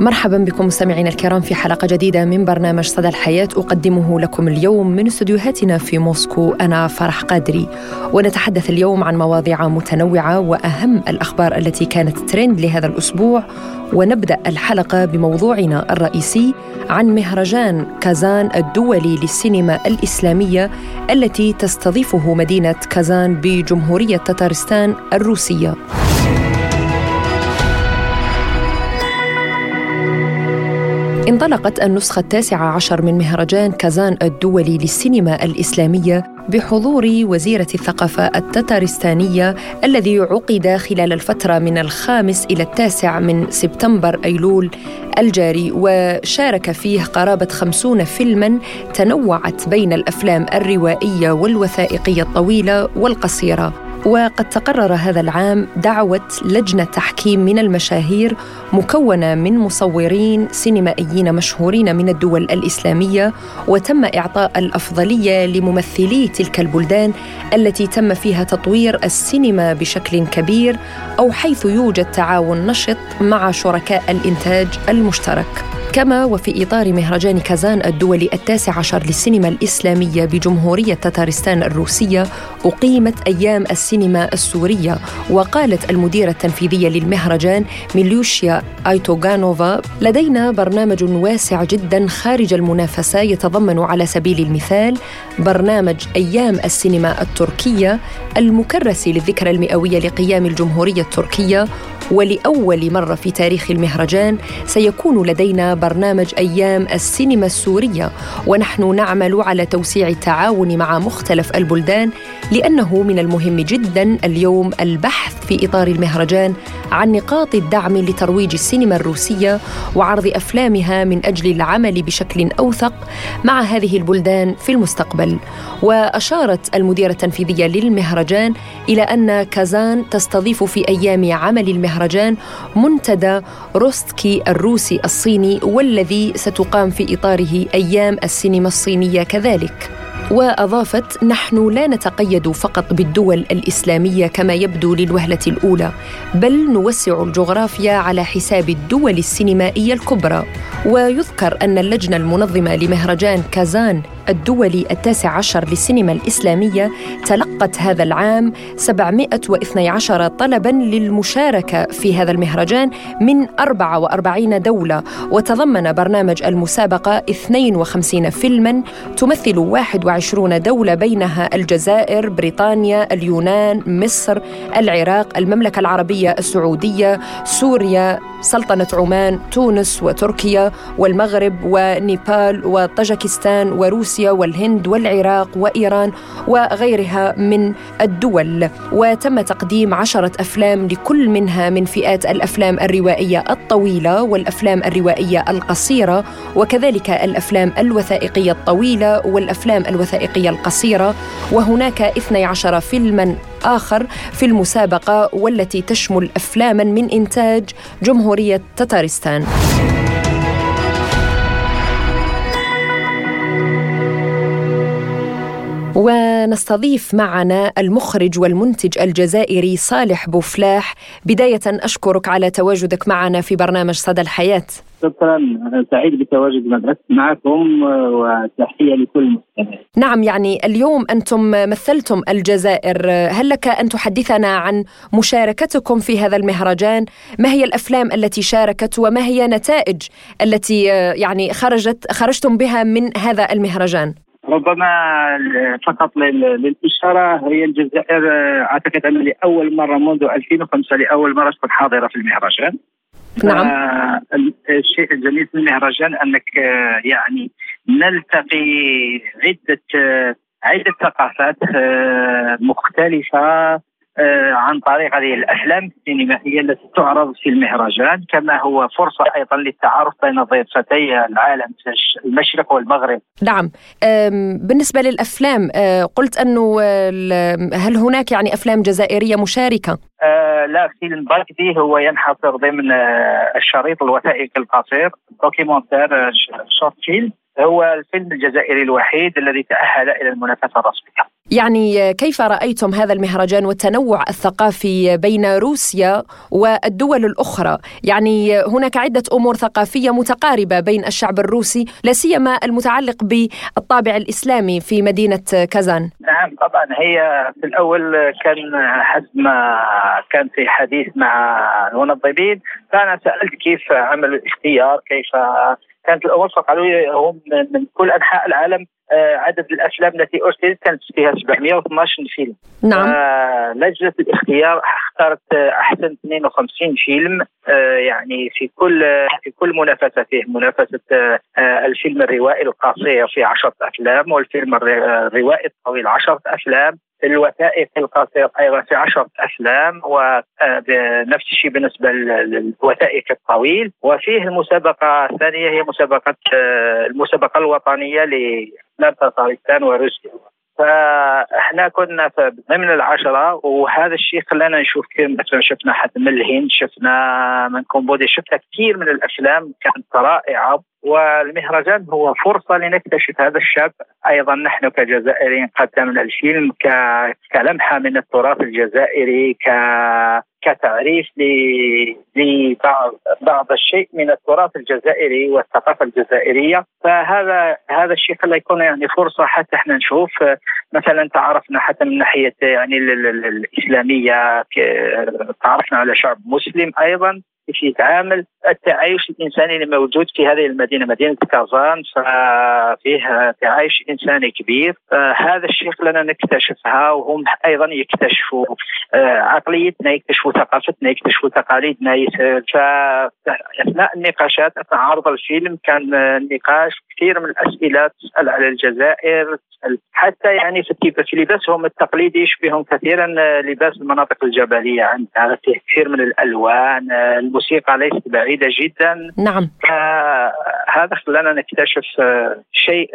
مرحبا بكم مستمعينا الكرام في حلقة جديدة من برنامج صدى الحياة. أقدمه لكم اليوم من استديوهاتنا في موسكو أنا فرح قادري. ونتحدث اليوم عن مواضيع متنوعة وأهم الأخبار التي كانت ترند لهذا الأسبوع. ونبدأ الحلقة بموضوعنا الرئيسي عن مهرجان كازان الدولي للسينما الإسلامية التي تستضيفه مدينة كازان بجمهورية تتارستان الروسية. انطلقت النسخة التاسعة عشر من مهرجان كازان الدولي للسينما الإسلامية بحضور وزيرة الثقافة التتارستانية الذي عقد خلال الفترة من الخامس إلى التاسع من سبتمبر أيلول الجاري وشارك فيه قرابة خمسون فيلما تنوعت بين الأفلام الروائية والوثائقية الطويلة والقصيرة. وقد تقرر هذا العام دعوة لجنة تحكيم من المشاهير مكونة من مصورين سينمائيين مشهورين من الدول الإسلامية وتم إعطاء الأفضلية لممثلي تلك البلدان التي تم فيها تطوير السينما بشكل كبير أو حيث يوجد تعاون نشط مع شركاء الإنتاج المشترك. كما وفي إطار مهرجان كازان الدولي التاسع عشر للسينما الإسلامية بجمهورية تتارستان الروسية أقيمت أيام السينما السورية. وقالت المديرة التنفيذية للمهرجان ميليوشيا آيتوغانوفا لدينا برنامج واسع جدا خارج المنافسة يتضمن على سبيل المثال برنامج أيام السينما التركية المكرس للذكرى المئوية لقيام الجمهورية التركية ولأول مرة في تاريخ المهرجان سيكون لدينا برنامج أيام السينما السورية ونحن نعمل على توسيع التعاون مع مختلف البلدان لأنه من المهم جدا اليوم البحث في إطار المهرجان عن نقاط الدعم لترويج السينما الروسية وعرض أفلامها من أجل العمل بشكل أوثق مع هذه البلدان في المستقبل. وأشارت المديرة التنفيذية للمهرجان إلى أن كازان تستضيف في أيام عمل المهرجان منتدى روستكي الروسي الصيني والذي ستقام في إطاره أيام السينما الصينية كذلك. وأضافت نحن لا نتقيد فقط بالدول الإسلامية كما يبدو للوهلة الأولى بل نوسع الجغرافيا على حساب الدول السينمائية الكبرى. ويذكر أن اللجنة المنظمة لمهرجان كازان الدولي التاسع عشر للسينما الإسلامية تلقت هذا العام 712 طلبا للمشاركة في هذا المهرجان من 44 دولة. وتضمن برنامج المسابقة 52 فيلما تمثل 21 دولة بينها الجزائر، بريطانيا، اليونان، مصر، العراق، المملكة العربية السعودية، سوريا، سلطنة عمان، تونس وتركيا والمغرب ونيبال وطاجكستان وروسيا. روسيا والهند والعراق وإيران وغيرها من الدول وتم تقديم عشرة أفلام لكل منها من فئات الأفلام الروائية الطويلة والأفلام الروائية القصيرة وكذلك الأفلام الوثائقية الطويلة والأفلام الوثائقية القصيرة وهناك 12 فيلما آخر في المسابقة والتي تشمل أفلاما من إنتاج جمهورية تتارستان. ونستضيف معنا المخرج والمنتج الجزائري صالح بوفلاح. بداية أشكرك على تواجدك معنا في برنامج صدى الحياة. شكرا. أنا سعيد بتواجد معكم وتحية لكل المستمعين. نعم يعني اليوم أنتم مثلتم الجزائر. هل لك أن تحدثنا عن مشاركتكم في هذا المهرجان؟ ما هي الأفلام التي شاركت وما هي نتائج التي يعني خرجت خرجتم بها من هذا المهرجان؟ ربما فقط للإشارة هي الجزائر أعتقد أن لأول مرة منذ 2005 لأول مرة تكون حاضرة في المهرجان. نعم. الشيء الجميل في المهرجان أنك يعني نلتقي عدة عدة ثقافات مختلفة آه، عن طريق هذه الأفلام السينمائية التي تعرض في المهرجان كما هو فرصة أيضا للتعارف بين ضيفتي العالم المشرق والمغرب. نعم بالنسبة للأفلام آه، قلت أنه هل هناك يعني أفلام جزائرية مشاركة؟ آه لا فيلم باكدي هو ينحصر ضمن الشريط الوثائقي القصير دوكيومنتير شورت فيلم هو الفيلم الجزائري الوحيد الذي تأهل إلى المنافسة الرسمية يعني كيف رأيتم هذا المهرجان والتنوع الثقافي بين روسيا والدول الأخرى؟ يعني هناك عدة أمور ثقافية متقاربة بين الشعب الروسي لا سيما المتعلق بالطابع الإسلامي في مدينة كازان. نعم طبعا. هي في الأول كان حسب ما كان في حديث مع المنظمين فأنا سألت كيف عملوا الاختيار كيف كانت الأمور فقالوا هم من كل أنحاء العالم عدد الأفلام التي أرسلت كانت فيها 712 فيلم. نعم. آه لجنه الاختيار اختارت أحسن 52 فيلم آه يعني في كل في كل منافسة فيه منافسة آه الفيلم الروائي القصير في 10 أفلام والفيلم الروائي الطويل 10 أفلام الوثائق القصير أيضا في عشرة أفلام ونفس الشيء بالنسبة للوثائق الطويل. وفيه المسابقة الثانية هي مسابقة آه، المسابقة الوطنية تتارستان وروسيا فاحنا كنا ضمن العشرة وهذا الشيء خلانا نشوف كثير مثلا شفنا حد من الهند شفنا من كومبوديا شفنا كثير من الأفلام كانت رائعة. والمهرجان هو فرصة لنكتشف هذا الشاب. أيضا نحن كجزائريين قدمنا الفيلم كلمحة من التراث الجزائري ك كتعريف لبعض بعض الشيء من التراث الجزائري والثقافة الجزائرية. فهذا هذا الشيء خلى يكون يعني فرصة حتى إحنا نشوف مثلا تعرفنا حتى من ناحية يعني الإسلامية تعرفنا على شعب مسلم أيضا. كيف يتعامل التعايش الإنساني الموجود في هذه المدينة مدينة كازان فيها تعايش إنساني كبير. هذا الشيء لنا نكتشفها وهم أيضا يكتشفوا آه، عقليتنا يكتشفوا ثقافتنا يكتشفوا تقاليدنا فاثناء النقاشات أثناء عرض الفيلم كان نقاش كثير من الأسئلة تسأل على الجزائر حتى يعني في لباسهم التقليدي يشبههم كثيرا لباس المناطق الجبلية عندها فيه كثير من الألوان الموسيقى ليست بعيدة جدا. نعم. هذا خلانا نكتشف شيء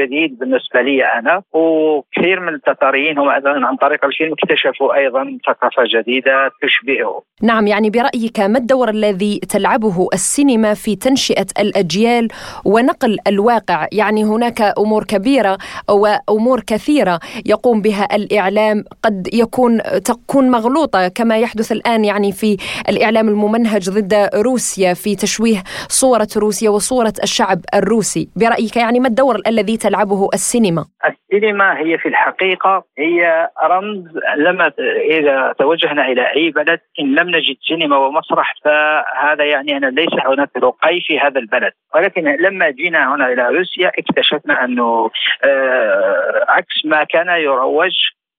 جديد بالنسبة لي أنا. وكثير من التتاريين هم عن طريق الفيلم اكتشفوا أيضا ثقافة جديدة تشبهه. نعم يعني برأيك ما الدور الذي تلعبه السينما في تنشئة الأجيال ونقل الواقع؟ يعني هناك أمور كبيرة وأمور كثيرة يقوم بها الإعلام قد يكون تكون مغلوطة كما يحدث الآن يعني في الإعلام الممنهج ضد روسيا في تشويه صورة روسيا وصورة الشعب الروسي. برأيك يعني ما الدور الذي تلعبه السينما؟ السينما هي في الحقيقة هي رمز لما إذا توجهنا إلى أي بلد إن لم نجد سينما ومسرح فهذا يعني أن ليس هناك رقي في هذا البلد. ولكن لما جينا هنا إلى روسيا اكتشفنا أنه آه عكس ما كان يروج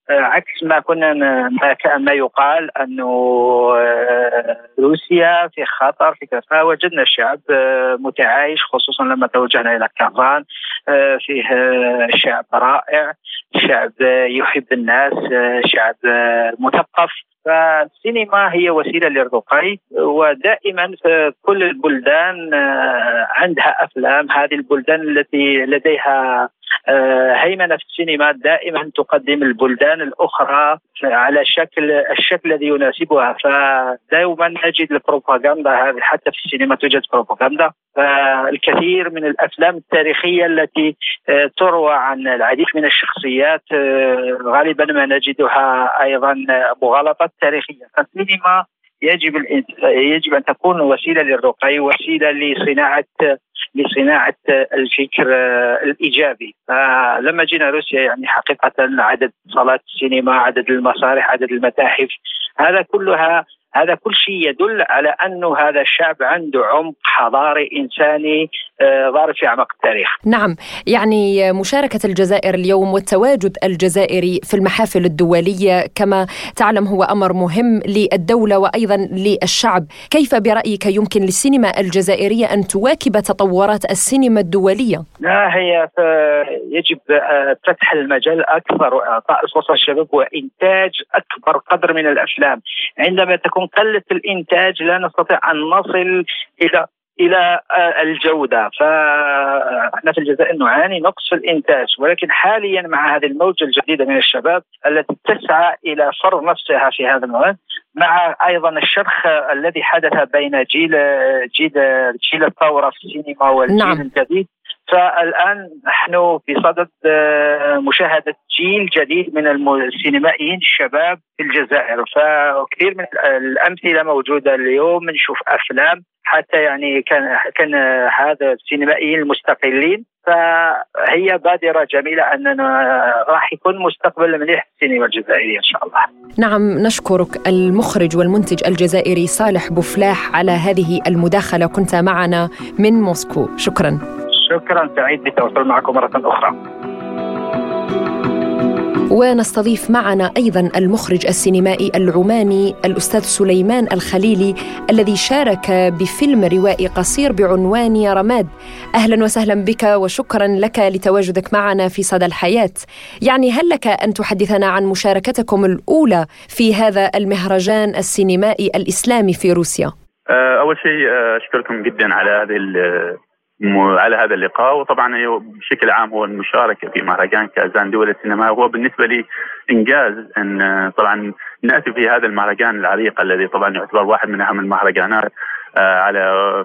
عكس ما كنا ما, ما يقال أنه آه، روسيا في خطر في كذا. وجدنا الشعب آه، متعايش خصوصا لما توجهنا إلى كازان فيه شعب رائع شعب يحب الناس شعب مثقف. فالسينما هي وسيلة للرقي ودائما في كل البلدان عندها أفلام. هذه البلدان التي لديها آه، هيمنة في السينما دائما تقدم البلدان الأخرى على شكل الشكل الذي يناسبها. فدائما نجد البروباغندا هذه حتى في السينما توجد بروباغندا. فالكثير من الأفلام التاريخية التي آه، تروى عن العديد من الشخصيات آه، غالبا ما نجدها أيضا مغالطات تاريخيه فالسينما يجب يجب أن تكون وسيلة للرقي وسيلة لصناعه لصناعة الفكر الإيجابي. فلما جينا روسيا يعني حقيقة عدد صالات السينما عدد المسارح عدد المتاحف هذا كلها هذا كل شيء يدل على أنه هذا الشعب عنده عمق حضاري إنساني آه، ضارب في أعماق التاريخ. نعم يعني مشاركة الجزائر اليوم والتواجد الجزائري في المحافل الدولية كما تعلم هو أمر مهم للدولة وأيضا للشعب. كيف برأيك يمكن للسينما الجزائرية أن تواكب تطورات السينما الدولية؟ لا هي يجب آه، فتح المجال أكثر وإعطاء الفرصة للشباب وإنتاج أكبر قدر من الأفلام. عندما تكون تكون قلة الإنتاج لا نستطيع أن نصل إلى إلى آه، الجودة فإحنا في الجزائر نعاني نقص في الإنتاج ولكن حاليا مع هذه الموجة الجديدة من الشباب التي تسعى إلى فرض نفسها في هذا المواد مع أيضا الشرخ الذي حدث بين جيل جيل جيل الثورة في السينما والجيل نعم. الجديد فالآن نحن في صدد آه، مشاهدة جيل جديد من السينمائيين الشباب في الجزائر. فكثير من الأمثلة موجودة اليوم نشوف أفلام حتى يعني كان كان هذا السينمائيين المستقلين. فهي بادرة جميلة أننا راح يكون مستقبل مليح السينما الجزائرية إن شاء الله. نعم نشكرك المخرج والمنتج الجزائري صالح بوفلاح على هذه المداخلة. كنت معنا من موسكو. شكرا. شكرا سعيد بالتواصل معكم مرة أخرى. ونستضيف معنا أيضا المخرج السينمائي العماني الأستاذ سليمان الخليلي الذي شارك بفيلم روائي قصير بعنوان يا رماد. أهلا وسهلا بك وشكرا لك لتواجدك معنا في صدى الحياة. يعني هل لك أن تحدثنا عن مشاركتكم الأولى في هذا المهرجان السينمائي الإسلامي في روسيا؟ أول شيء آه، أشكركم جدا على هذه على هذا اللقاء. وطبعا بشكل عام هو المشاركة في مهرجان كازان دول السينما. هو بالنسبة لي إنجاز إن طبعا نأتي في هذا المهرجان العريق الذي طبعا يعتبر واحد من أهم المهرجانات آه، على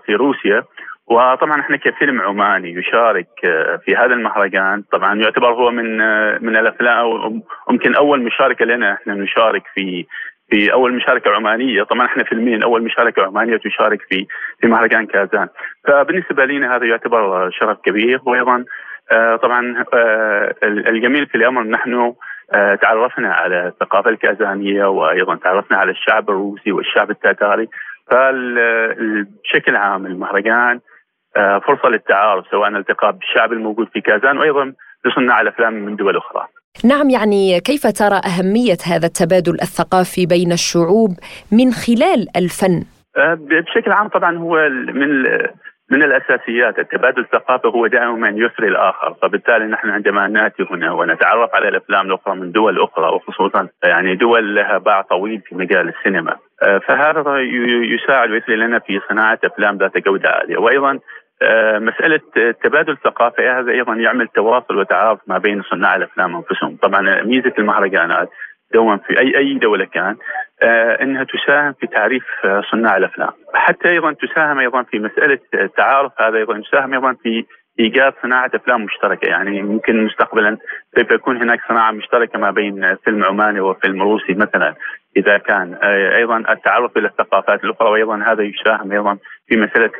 في روسيا. وطبعا إحنا كفيلم عماني يشارك آه، في هذا المهرجان. طبعا يعتبر هو من آه، من الأفلام يمكن أول مشاركة لنا إحنا نشارك في في اول مشاركة عمانية. طبعا إحنا فيلمين أول مشاركة عمانية تشارك في في مهرجان كازان. فبالنسبة لنا هذا يعتبر شرف كبير. وأيضا آه، طبعا آه، الجميل في الأمر نحن آه، تعرفنا على الثقافة الكازانية وأيضا تعرفنا على الشعب الروسي والشعب التاتاري فبشكل عام المهرجان فرصة للتعارف سواء الالتقاء بالشعب الموجود في كازان وأيضا لصناع الأفلام من دول أخرى. نعم يعني كيف ترى أهمية هذا التبادل الثقافي بين الشعوب من خلال الفن؟ أه، بشكل عام طبعا هو من من الأساسيات. التبادل الثقافي هو دائما يثري الآخر. فبالتالي نحن عندما نأتي هنا ونتعرف على الأفلام الأخرى من دول أخرى وخصوصا يعني دول لها باع طويل في مجال السينما أه، فهذا يساعد ويثري لنا في صناعة أفلام ذات جودة عالية. وأيضا مسألة تبادل الثقافة هذا أيضا يعمل تواصل وتعارف ما بين صناع الأفلام أنفسهم طبعا ميزة المهرجانات دوما في أي أي دولة كان آه، أنها تساهم في تعريف صناع الأفلام. حتى أيضا تساهم أيضا في مسألة التعارف هذا أيضا يساهم أيضا في إيجاد صناعة أفلام مشتركة. يعني ممكن مستقبلا سوف يكون هناك صناعة مشتركة ما بين فيلم عماني وفيلم روسي مثلا إذا كان. آه، أيضا التعرف إلى الثقافات الأخرى وأيضا هذا يساهم أيضا في مسألة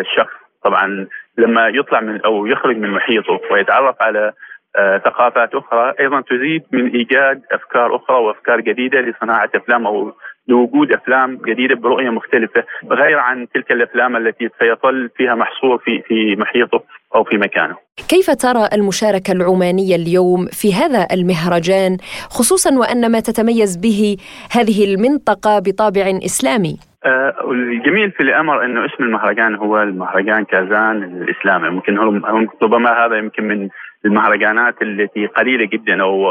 الشخص. طبعا لما يطلع من أو يخرج من محيطه ويتعرف على آه، ثقافات أخرى أيضا تزيد من إيجاد أفكار أخرى وأفكار جديدة لصناعة أفلام أو لوجود أفلام جديدة برؤية مختلفة غير عن تلك الأفلام التي سيظل فيها محصور في في محيطه أو في مكانه. كيف ترى المشاركة العمانية اليوم في هذا المهرجان خصوصا وأن ما تتميز به هذه المنطقة بطابع إسلامي؟ آه الجميل في الأمر إنه اسم المهرجان هو المهرجان كازان الإسلامي ممكن هم ربما هذا يمكن من المهرجانات التي قليلة جدا أو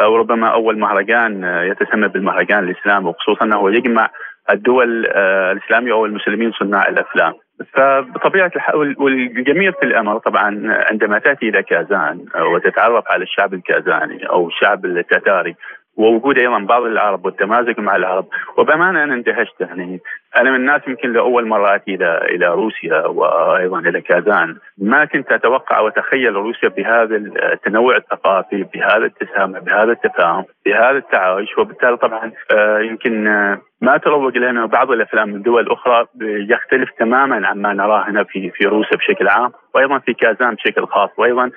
أو ربما أول مهرجان يتسمى بالمهرجان الإسلامي وخصوصا أنه يجمع الدول آه، الإسلامية أو المسلمين صناع الأفلام. فبطبيعة الحال والجميل في الأمر طبعا عندما تأتي إلى كازان وتتعرف على الشعب الكازاني أو الشعب التتاري ووجود أيضا بعض العرب والتمازج مع العرب. وبامانه أنا اندهشت يعني. أنا من الناس يمكن لأول مرة أتي إلى إلى روسيا وأيضا إلى كازان. ما كنت أتوقع وأتخيل روسيا بهذا التنوع الثقافي بهذا التسامح بهذا التفاهم بهذا التعايش. وبالتالي طبعا آه، يمكن آه، ما تروج لنا بعض الأفلام من دول أخرى يختلف تماما عما نراه هنا في في روسيا بشكل عام وأيضا في كازان بشكل خاص. وأيضا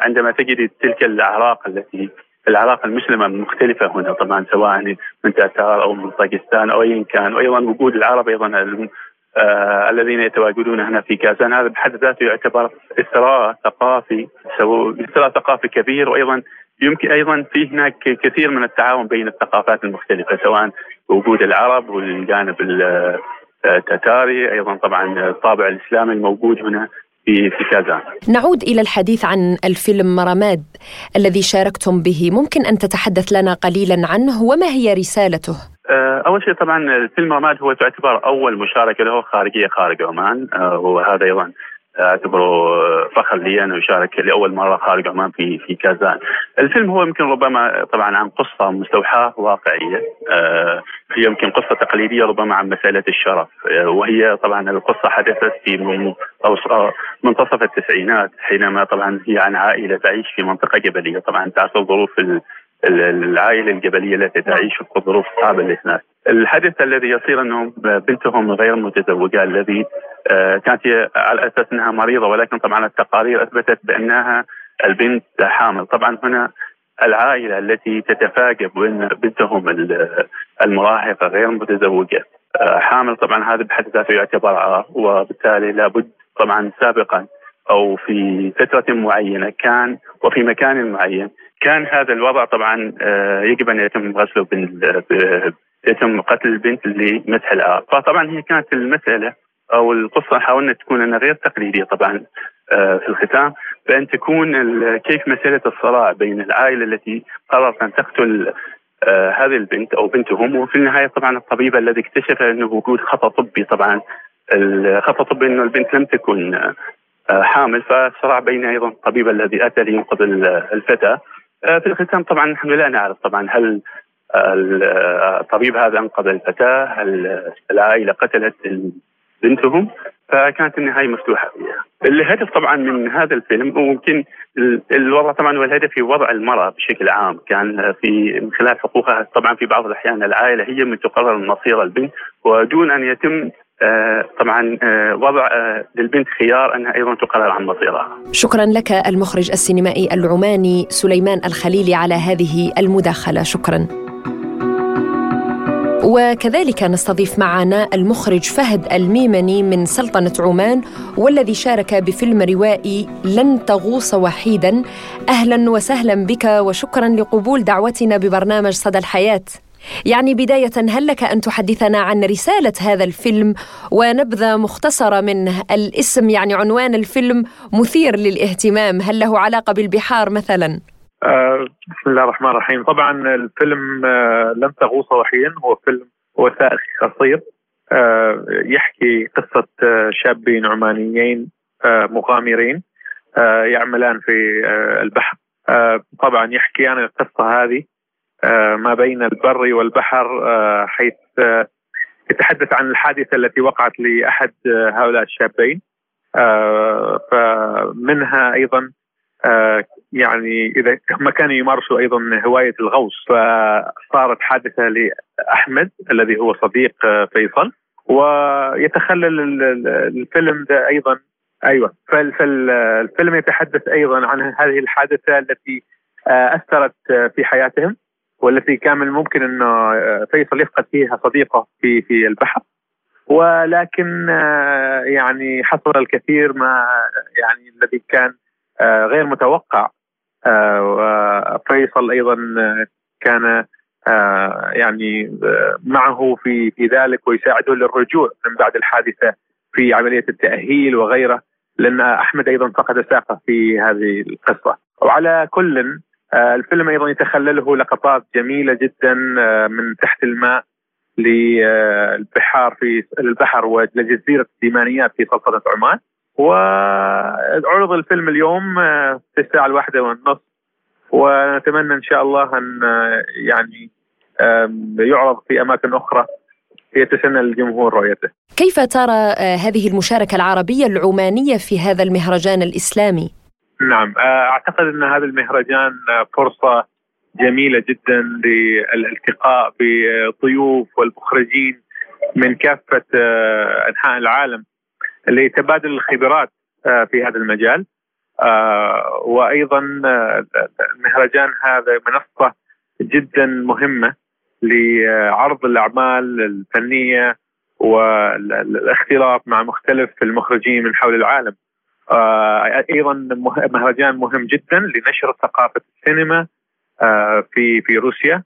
عندما تجد تلك الأعراق التي العلاقه المسلمة المختلفه هنا طبعا سواء من تاتار أو من طاقستان أو ايا كان وأيضا وجود العرب أيضا آه الذين يتواجدون هنا في كازان هذا بحد ذاته يعتبر اثراء ثقافي اثراء ثقافي كبير وأيضا يمكن أيضا في هناك كثير من التعاون بين الثقافات المختلفة سواء وجود العرب والجانب التتاري أيضا طبعا الطابع الإسلامي الموجود هنا. في في كازان. نعود إلى الحديث عن الفيلم رماد الذي شاركتم به، ممكن أن تتحدث لنا قليلا عنه وما هي رسالته؟ آه، أول شيء طبعا الفيلم رماد هو تعتبر أول مشاركة له خارجية خارج عمان آه، وهذا أيضا أعتبره فخر لي ان اشارك لأول مرة خارج عمان في في كازان. الفيلم هو يمكن ربما طبعا عن قصة مستوحاة واقعية آه، هي يمكن قصة تقليدية ربما عن مسألة الشرف وهي طبعا القصة حدثت في منتصف التسعينات حينما طبعا هي عن عائلة تعيش في منطقة جبلية طبعا تعرف ظروف العائلة الجبلية التي تعيش في ظروف صعبة للناس. الحدث الذي يصير انهم بنتهم غير متزوجة الذي آه، كانت على أساس إنها مريضة ولكن طبعا التقارير أثبتت بأنها البنت حامل، طبعا هنا العائلة التي تتفاجئ بأن بنتهم المراهقة غير متزوجة آه، حامل. طبعا هذا بحد ذاته يعتبر عار وبالتالي لابد طبعا سابقا أو في فترة معينة كان وفي مكان معين كان هذا الوضع. طبعا آه، يجب أن يتم غسله يتم قتل البنت لمسح العار. فطبعا هي كانت المسألة أو القصة حاولنا تكون أنها غير تقليدية طبعا آه، في الختام بأن تكون كيف مسألة الصراع بين العائلة التي قررت أن تقتل آه هذه البنت أو بنتهم وفي النهاية طبعا الطبيب الذي اكتشف أنه وجود خطأ طبي طبعا الخطا الطبي أنه البنت لم تكن آه حامل فصراع بين أيضا الطبيب الذي أتى لينقذ الفتاة. في الختام طبعا نحن لا نعرف طبعا هل الطبيب هذا أنقذ الفتاة هل العائلة قتلت بنتهم فكانت النهاية مفتوحة فيها. الهدف طبعا من هذا الفيلم وممكن الوضع طبعا والهدف في وضع المرأة بشكل عام كان في من خلال حقوقها طبعا في بعض الأحيان العائلة هي من تقرر مصير البنت ودون أن يتم آه طبعا آه وضع آه للبنت خيار أنها أيضا تقرر عن مصيرها. شكرا لك المخرج السينمائي العماني سليمان الخليلي على هذه المداخلة، شكرا. وكذلك نستضيف معنا المخرج فهد الميمني من سلطنة عمان والذي شارك بفيلم روائي لن تغوص وحيدا. أهلا وسهلا بك وشكرا لقبول دعوتنا ببرنامج صدى الحياة. يعني بداية هل لك أن تحدثنا عن رسالة هذا الفيلم؟ ونبذة مختصرة منه الاسم يعني عنوان الفيلم مثير للاهتمام. هل له علاقة بالبحار مثلاً؟ آه، بسم الله الرحمن الرحيم. طبعا الفيلم آه لن تغوص وحيا. هو فيلم وثائقي قصير آه يحكي قصة آه، شابين عمانيين آه، مغامرين يعملان في البحر. طبعا يحكي عن القصة هذه ما بين البر والبحر حيث يتحدث عن الحادثة التي وقعت لأحد هؤلاء الشابين. فمنها أيضا يعني إذا هم كانوا يمارسوا أيضا هواية الغوص فصارت حادثة لأحمد الذي هو صديق آه، فيصل ويتخلل الفيلم ده أيضا. أيوه فالفيلم يتحدث أيضا عن هذه الحادثة التي آه، أثرت في حياتهم والتي كان من الممكن إنه فيصل يفقد فيها صديقه في في البحر. ولكن يعني حصل الكثير ما يعني الذي كان آه، غير متوقع. آه، فيصل أيضا كان آه، يعني معه في في ذلك ويساعده للرجوع من بعد الحادثة في عملية التأهيل وغيره لأن أحمد أيضا فقد ساقه في هذه القصة. وعلى كل الفيلم أيضا يتخلله لقطات جميلة جدا من تحت الماء للبحار في البحر ولجزيرة الديمانيات في سلطنة عمان. وعرض الفيلم اليوم آه، في الساعة الواحدة والنصف. ونتمنى إن شاء الله أن آه، يعني يعرض في أماكن أخرى يتسنى الجمهور رؤيته. كيف ترى آه، هذه المشاركة العربية العمانية في هذا المهرجان الإسلامي؟ نعم أعتقد أن هذا المهرجان فرصة جميلة جدا للالتقاء بضيوف والمخرجين من كافة أنحاء العالم. لتبادل الخبرات آه، في هذا المجال آه، وأيضا آه، المهرجان هذا منصة جدا مهمة لعرض الأعمال الفنية والاختلاط مع مختلف المخرجين من حول العالم. أيضا مهرجان مهم جدا لنشر ثقافة السينما في في روسيا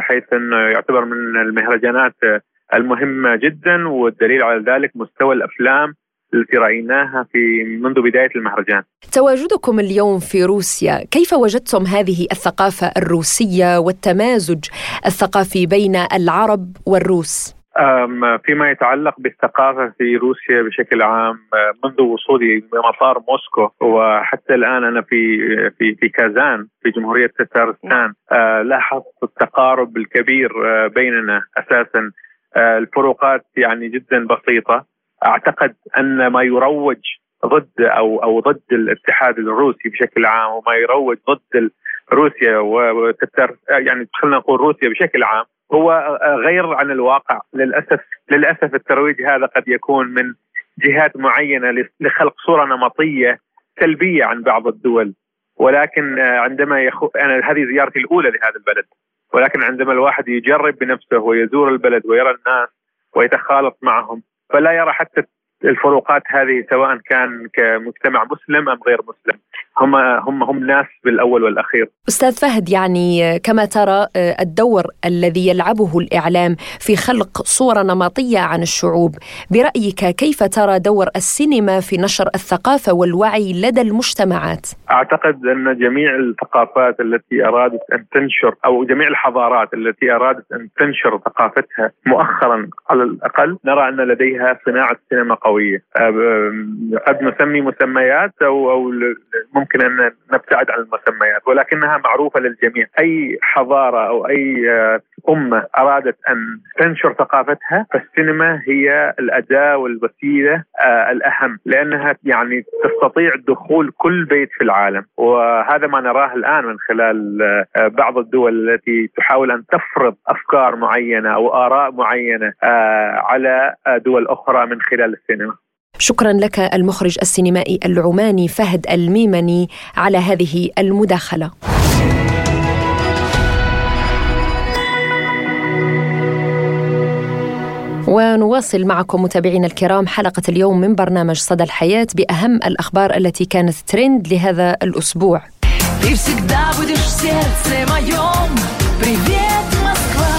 حيث أنه يعتبر من المهرجانات المهمة جدا والدليل على ذلك مستوى الأفلام التي رأيناها في منذ بداية المهرجان. تواجدكم اليوم في روسيا كيف وجدتم هذه الثقافة الروسية والتمازج الثقافي بين العرب والروس؟ فيما يتعلق بالثقافة في روسيا بشكل عام منذ وصولي بمطار موسكو وحتى الآن أنا في في في كازان في جمهورية تتارستان لاحظت التقارب الكبير بيننا أساسا. الفروقات يعني جدا بسيطة. أعتقد أن ما يروج ضد أو أو ضد الاتحاد الروسي بشكل عام وما يروج ضد روسيا وتتر يعني خلينا نقول روسيا بشكل عام هو غير عن الواقع. للاسف للأسف الترويج هذا قد يكون من جهات معينة لخلق صورة نمطية سلبية عن بعض الدول. ولكن عندما يخو أنا هذه زيارتي الأولى لهذا البلد. ولكن عندما الواحد يجرب بنفسه ويزور البلد ويرى الناس ويتخالط معهم فلا يرى حتى الفروقات هذه سواء كان كمجتمع مسلم أم غير مسلم هم هم هم ناس بالأول والأخير. أستاذ فهد يعني كما ترى الدور الذي يلعبه الإعلام في خلق صوره نمطية عن الشعوب، برأيك كيف ترى دور السينما في نشر الثقافة والوعي لدى المجتمعات؟ أعتقد أن جميع الثقافات التي أرادت أن تنشر أو جميع الحضارات التي أرادت أن تنشر ثقافتها مؤخرا على الأقل نرى أن لديها صناعة سينما قويه. قد نسمي مسميات أو أو ممكن أن نبتعد عن المسميات ولكنها معروفة للجميع. أي حضارة أو أي آه، أمة أرادت أن تنشر ثقافتها فالسينما هي الأداة والوسيلة آه، الأهم لأنها يعني تستطيع دخول كل بيت في العالم. وهذا ما نراه الآن من خلال آه، بعض الدول التي تحاول أن تفرض أفكار معينة أو آراء معينة على دول أخرى من خلال السينما. شكرا لك المخرج السينمائي العماني فهد الميمني على هذه المداخله ونواصل معكم متابعينا الكرام حلقة اليوم من برنامج صدى الحياة بأهم الأخبار التي كانت ترند لهذا الأسبوع Привет, Москва!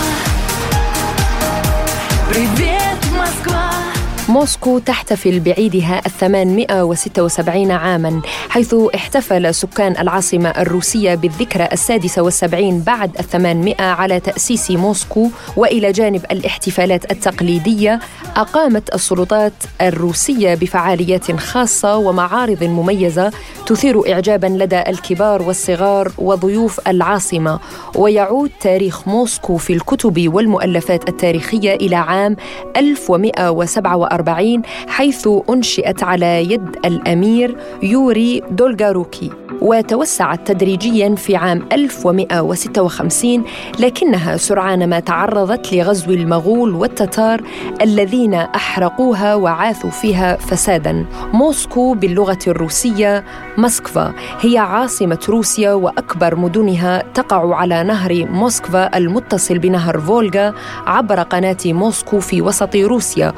موسكو تحتفل بعيدها الثمان مئة وستة وسبعين عاما حيث احتفل سكان العاصمة الروسية بالذكرى السادسة والسبعين بعد الثمانمائة على تأسيس موسكو وإلى جانب الاحتفالات التقليدية. أقامت السلطات الروسية بفعاليات خاصة ومعارض مميزة تثير إعجابا لدى الكبار والصغار وضيوف العاصمة. ويعود تاريخ موسكو في الكتب والمؤلفات التاريخية إلى عام 1147 1940 حيث أنشئت على يد الأمير يوري دولغاروكي وتوسعت تدريجيا في عام 1156 لكنها سرعان ما تعرضت لغزو المغول والتتار الذين أحرقوها وعاثوا فيها فسادا. موسكو باللغة الروسية مسكفا هي عاصمة روسيا وأكبر مدنها تقع على نهر موسكفا المتصل بنهر فولغا عبر قناة موسكو في وسط روسيا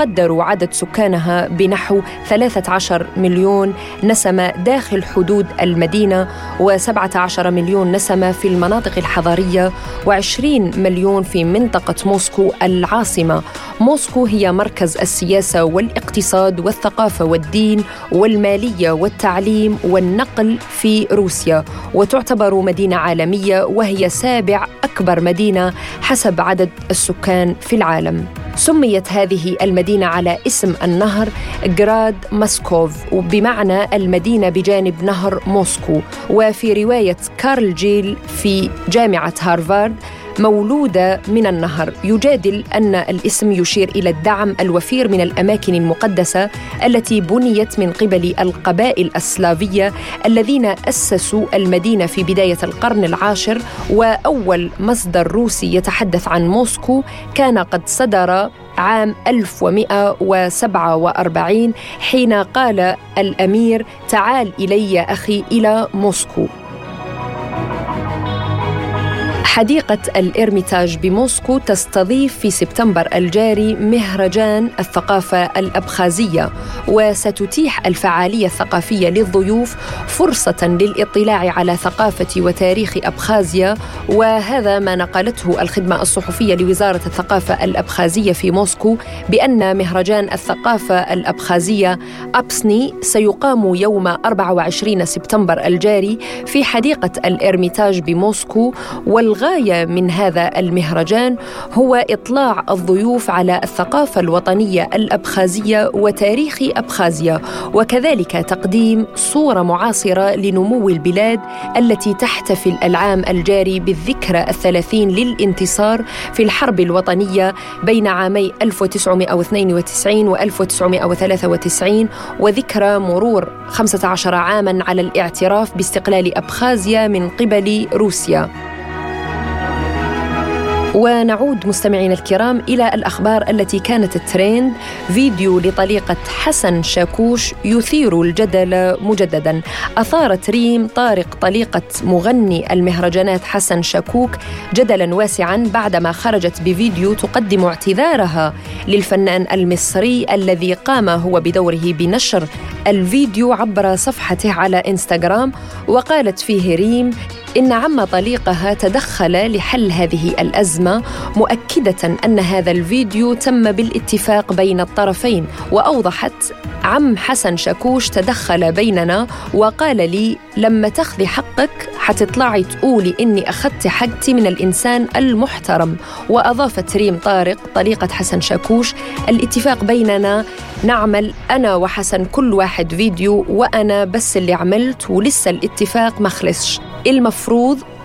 ويقدر عدد سكانها بنحو 13 مليون نسمة داخل حدود المدينة و17 مليون نسمة في المناطق الحضرية و20 مليون في منطقة موسكو العاصمة. موسكو هي مركز السياسة والاقتصاد والثقافة والدين والمالية والتعليم والنقل في روسيا وتعتبر مدينة عالمية وهي سابع أكبر مدينة حسب عدد السكان في العالم. سميت هذه المدينة على اسم النهر جراد ماسكوف بمعنى المدينة بجانب نهر موسكو. وفي رواية كارل جيل في جامعة هارفارد مولودة من النهر. يجادل أن الاسم يشير إلى الدعم الوفير من الأماكن المقدسة التي بنيت من قبل القبائل السلافية الذين أسسوا المدينة في بداية القرن العاشر. وأول مصدر روسي يتحدث عن موسكو كان قد صدر عام 1147 حين قال الأمير تعال إلي أخي إلى موسكو. حديقة الإرميتاج بموسكو تستضيف في سبتمبر الجاري مهرجان الثقافة الأبخازية وستتيح الفعالية الثقافية للضيوف فرصة للاطلاع على ثقافة وتاريخ أبخازيا وهذا ما نقلته الخدمة الصحفية لوزارة الثقافة الأبخازية في موسكو بأن مهرجان الثقافة الأبخازية أبسني سيقام يوم 24 سبتمبر الجاري في حديقة الإرميتاج بموسكو والغرب الغاية من هذا المهرجان هو إطلاع الضيوف على الثقافة الوطنية الأبخازية وتاريخ أبخازيا وكذلك تقديم صورة معاصرة لنمو البلاد التي تحتفل العام الجاري بالذكرى الثلاثين للانتصار في الحرب الوطنية بين عامي 1992 و 1993 وذكرى مرور 15 عاما على الاعتراف باستقلال أبخازيا من قبل روسيا. ونعود مستمعينا الكرام إلى الأخبار التي كانت ترند فيديو لطليقة حسن شاكوش يثير الجدل مجددا. أثارت ريم طارق طليقة مغني المهرجانات حسن شاكوك جدلا واسعا بعدما خرجت بفيديو تقدم اعتذارها للفنان المصري الذي قام هو بدوره بنشر الفيديو عبر صفحته على إنستغرام وقالت فيه ريم إن عم طليقها تدخل لحل هذه الأزمة مؤكدة أن هذا الفيديو تم بالاتفاق بين الطرفين وأوضحت عم حسن شاكوش تدخل بيننا وقال لي لما تاخذي حقك حتطلعي تقولي إني أخذت حقتي من الإنسان المحترم. وأضافت ريم طارق طليقة حسن شاكوش الاتفاق بيننا نعمل أنا وحسن كل واحد فيديو وأنا بس اللي عملت ولسه الاتفاق ما خلصش. المفروض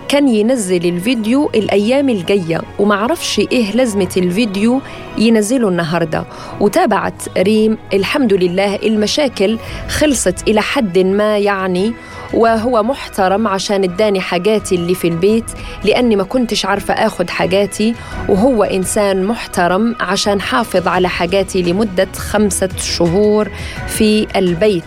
كان ينزل الفيديو الأيام الجاية وما عرفش إيه لازمة الفيديو ينزله النهاردة. وتابعت ريم الحمد لله المشاكل خلصت إلى حد ما يعني وهو محترم عشان اداني حاجاتي اللي في البيت لأني ما كنتش عارفة آخد حاجاتي. وهو إنسان محترم عشان حافظ على حاجاتي لمدة خمسة شهور في البيت.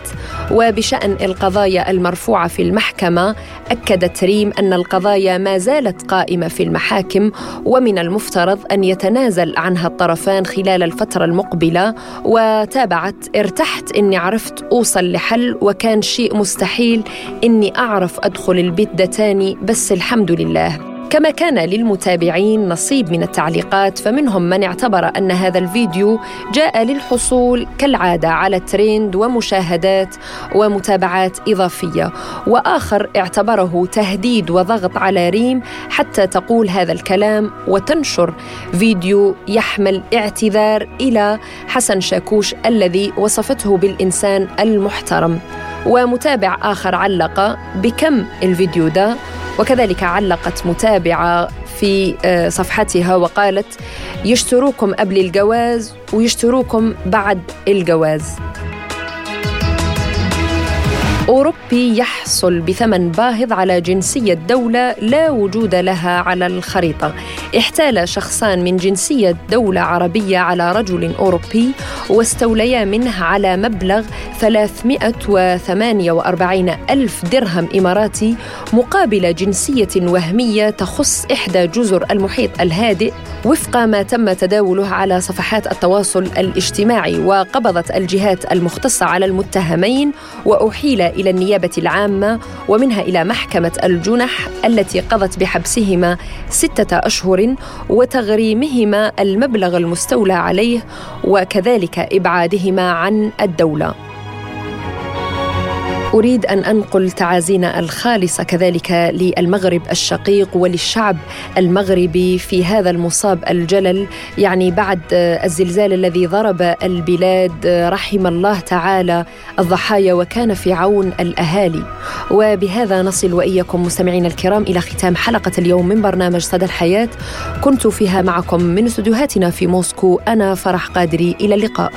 وبشأن القضايا المرفوعة في المحكمة اكدت ريم أن القضايا ما زالت قائمة في المحاكم ومن المفترض أن يتنازل عنها الطرفان خلال الفترة المقبلة. وتابعت ارتحت إني عرفت أوصل لحل وكان شيء مستحيل إني أعرف أدخل البيت ده تاني بس الحمد لله. كما كان للمتابعين نصيب من التعليقات فمنهم من اعتبر أن هذا الفيديو جاء للحصول كالعادة على ترند ومشاهدات ومتابعات إضافية. وآخر اعتبره تهديد وضغط على ريم حتى تقول هذا الكلام وتنشر فيديو يحمل اعتذار إلى حسن شاكوش الذي وصفته بالإنسان المحترم. ومتابع آخر علق بكم الفيديو ده؟ وكذلك علقت متابعة في آه، صفحتها وقالت يشتروكم قبل الجواز ويشتروكم بعد الجواز. أوروبي يحصل بثمن باهظ على جنسية دولة لا وجود لها على الخريطة. احتال شخصان من جنسية دولة عربية على رجل أوروبي واستوليا منه على مبلغ 348 ألف درهم إماراتي مقابل جنسية وهمية تخص إحدى جزر المحيط الهادئ وفق ما تم تداوله على صفحات التواصل الاجتماعي. وقبضت الجهات المختصة على المتهمين وأحيل إلى النيابة العامة ومنها إلى محكمة الجنح التي قضت بحبسهما ستة أشهر وتغريمهما المبلغ المستولى عليه وكذلك إبعادهما عن الدولة. أريد أن أنقل تعازينا الخالصة كذلك للمغرب الشقيق وللشعب المغربي في هذا المصاب الجلل يعني بعد الزلزال الذي ضرب البلاد رحم الله تعالى الضحايا وكان في عون الأهالي. وبهذا نصل وإياكم مستمعينا الكرام إلى ختام حلقة اليوم من برنامج صدى الحياة. كنت فيها معكم من استديوهاتنا في موسكو أنا فرح قادري إلى اللقاء.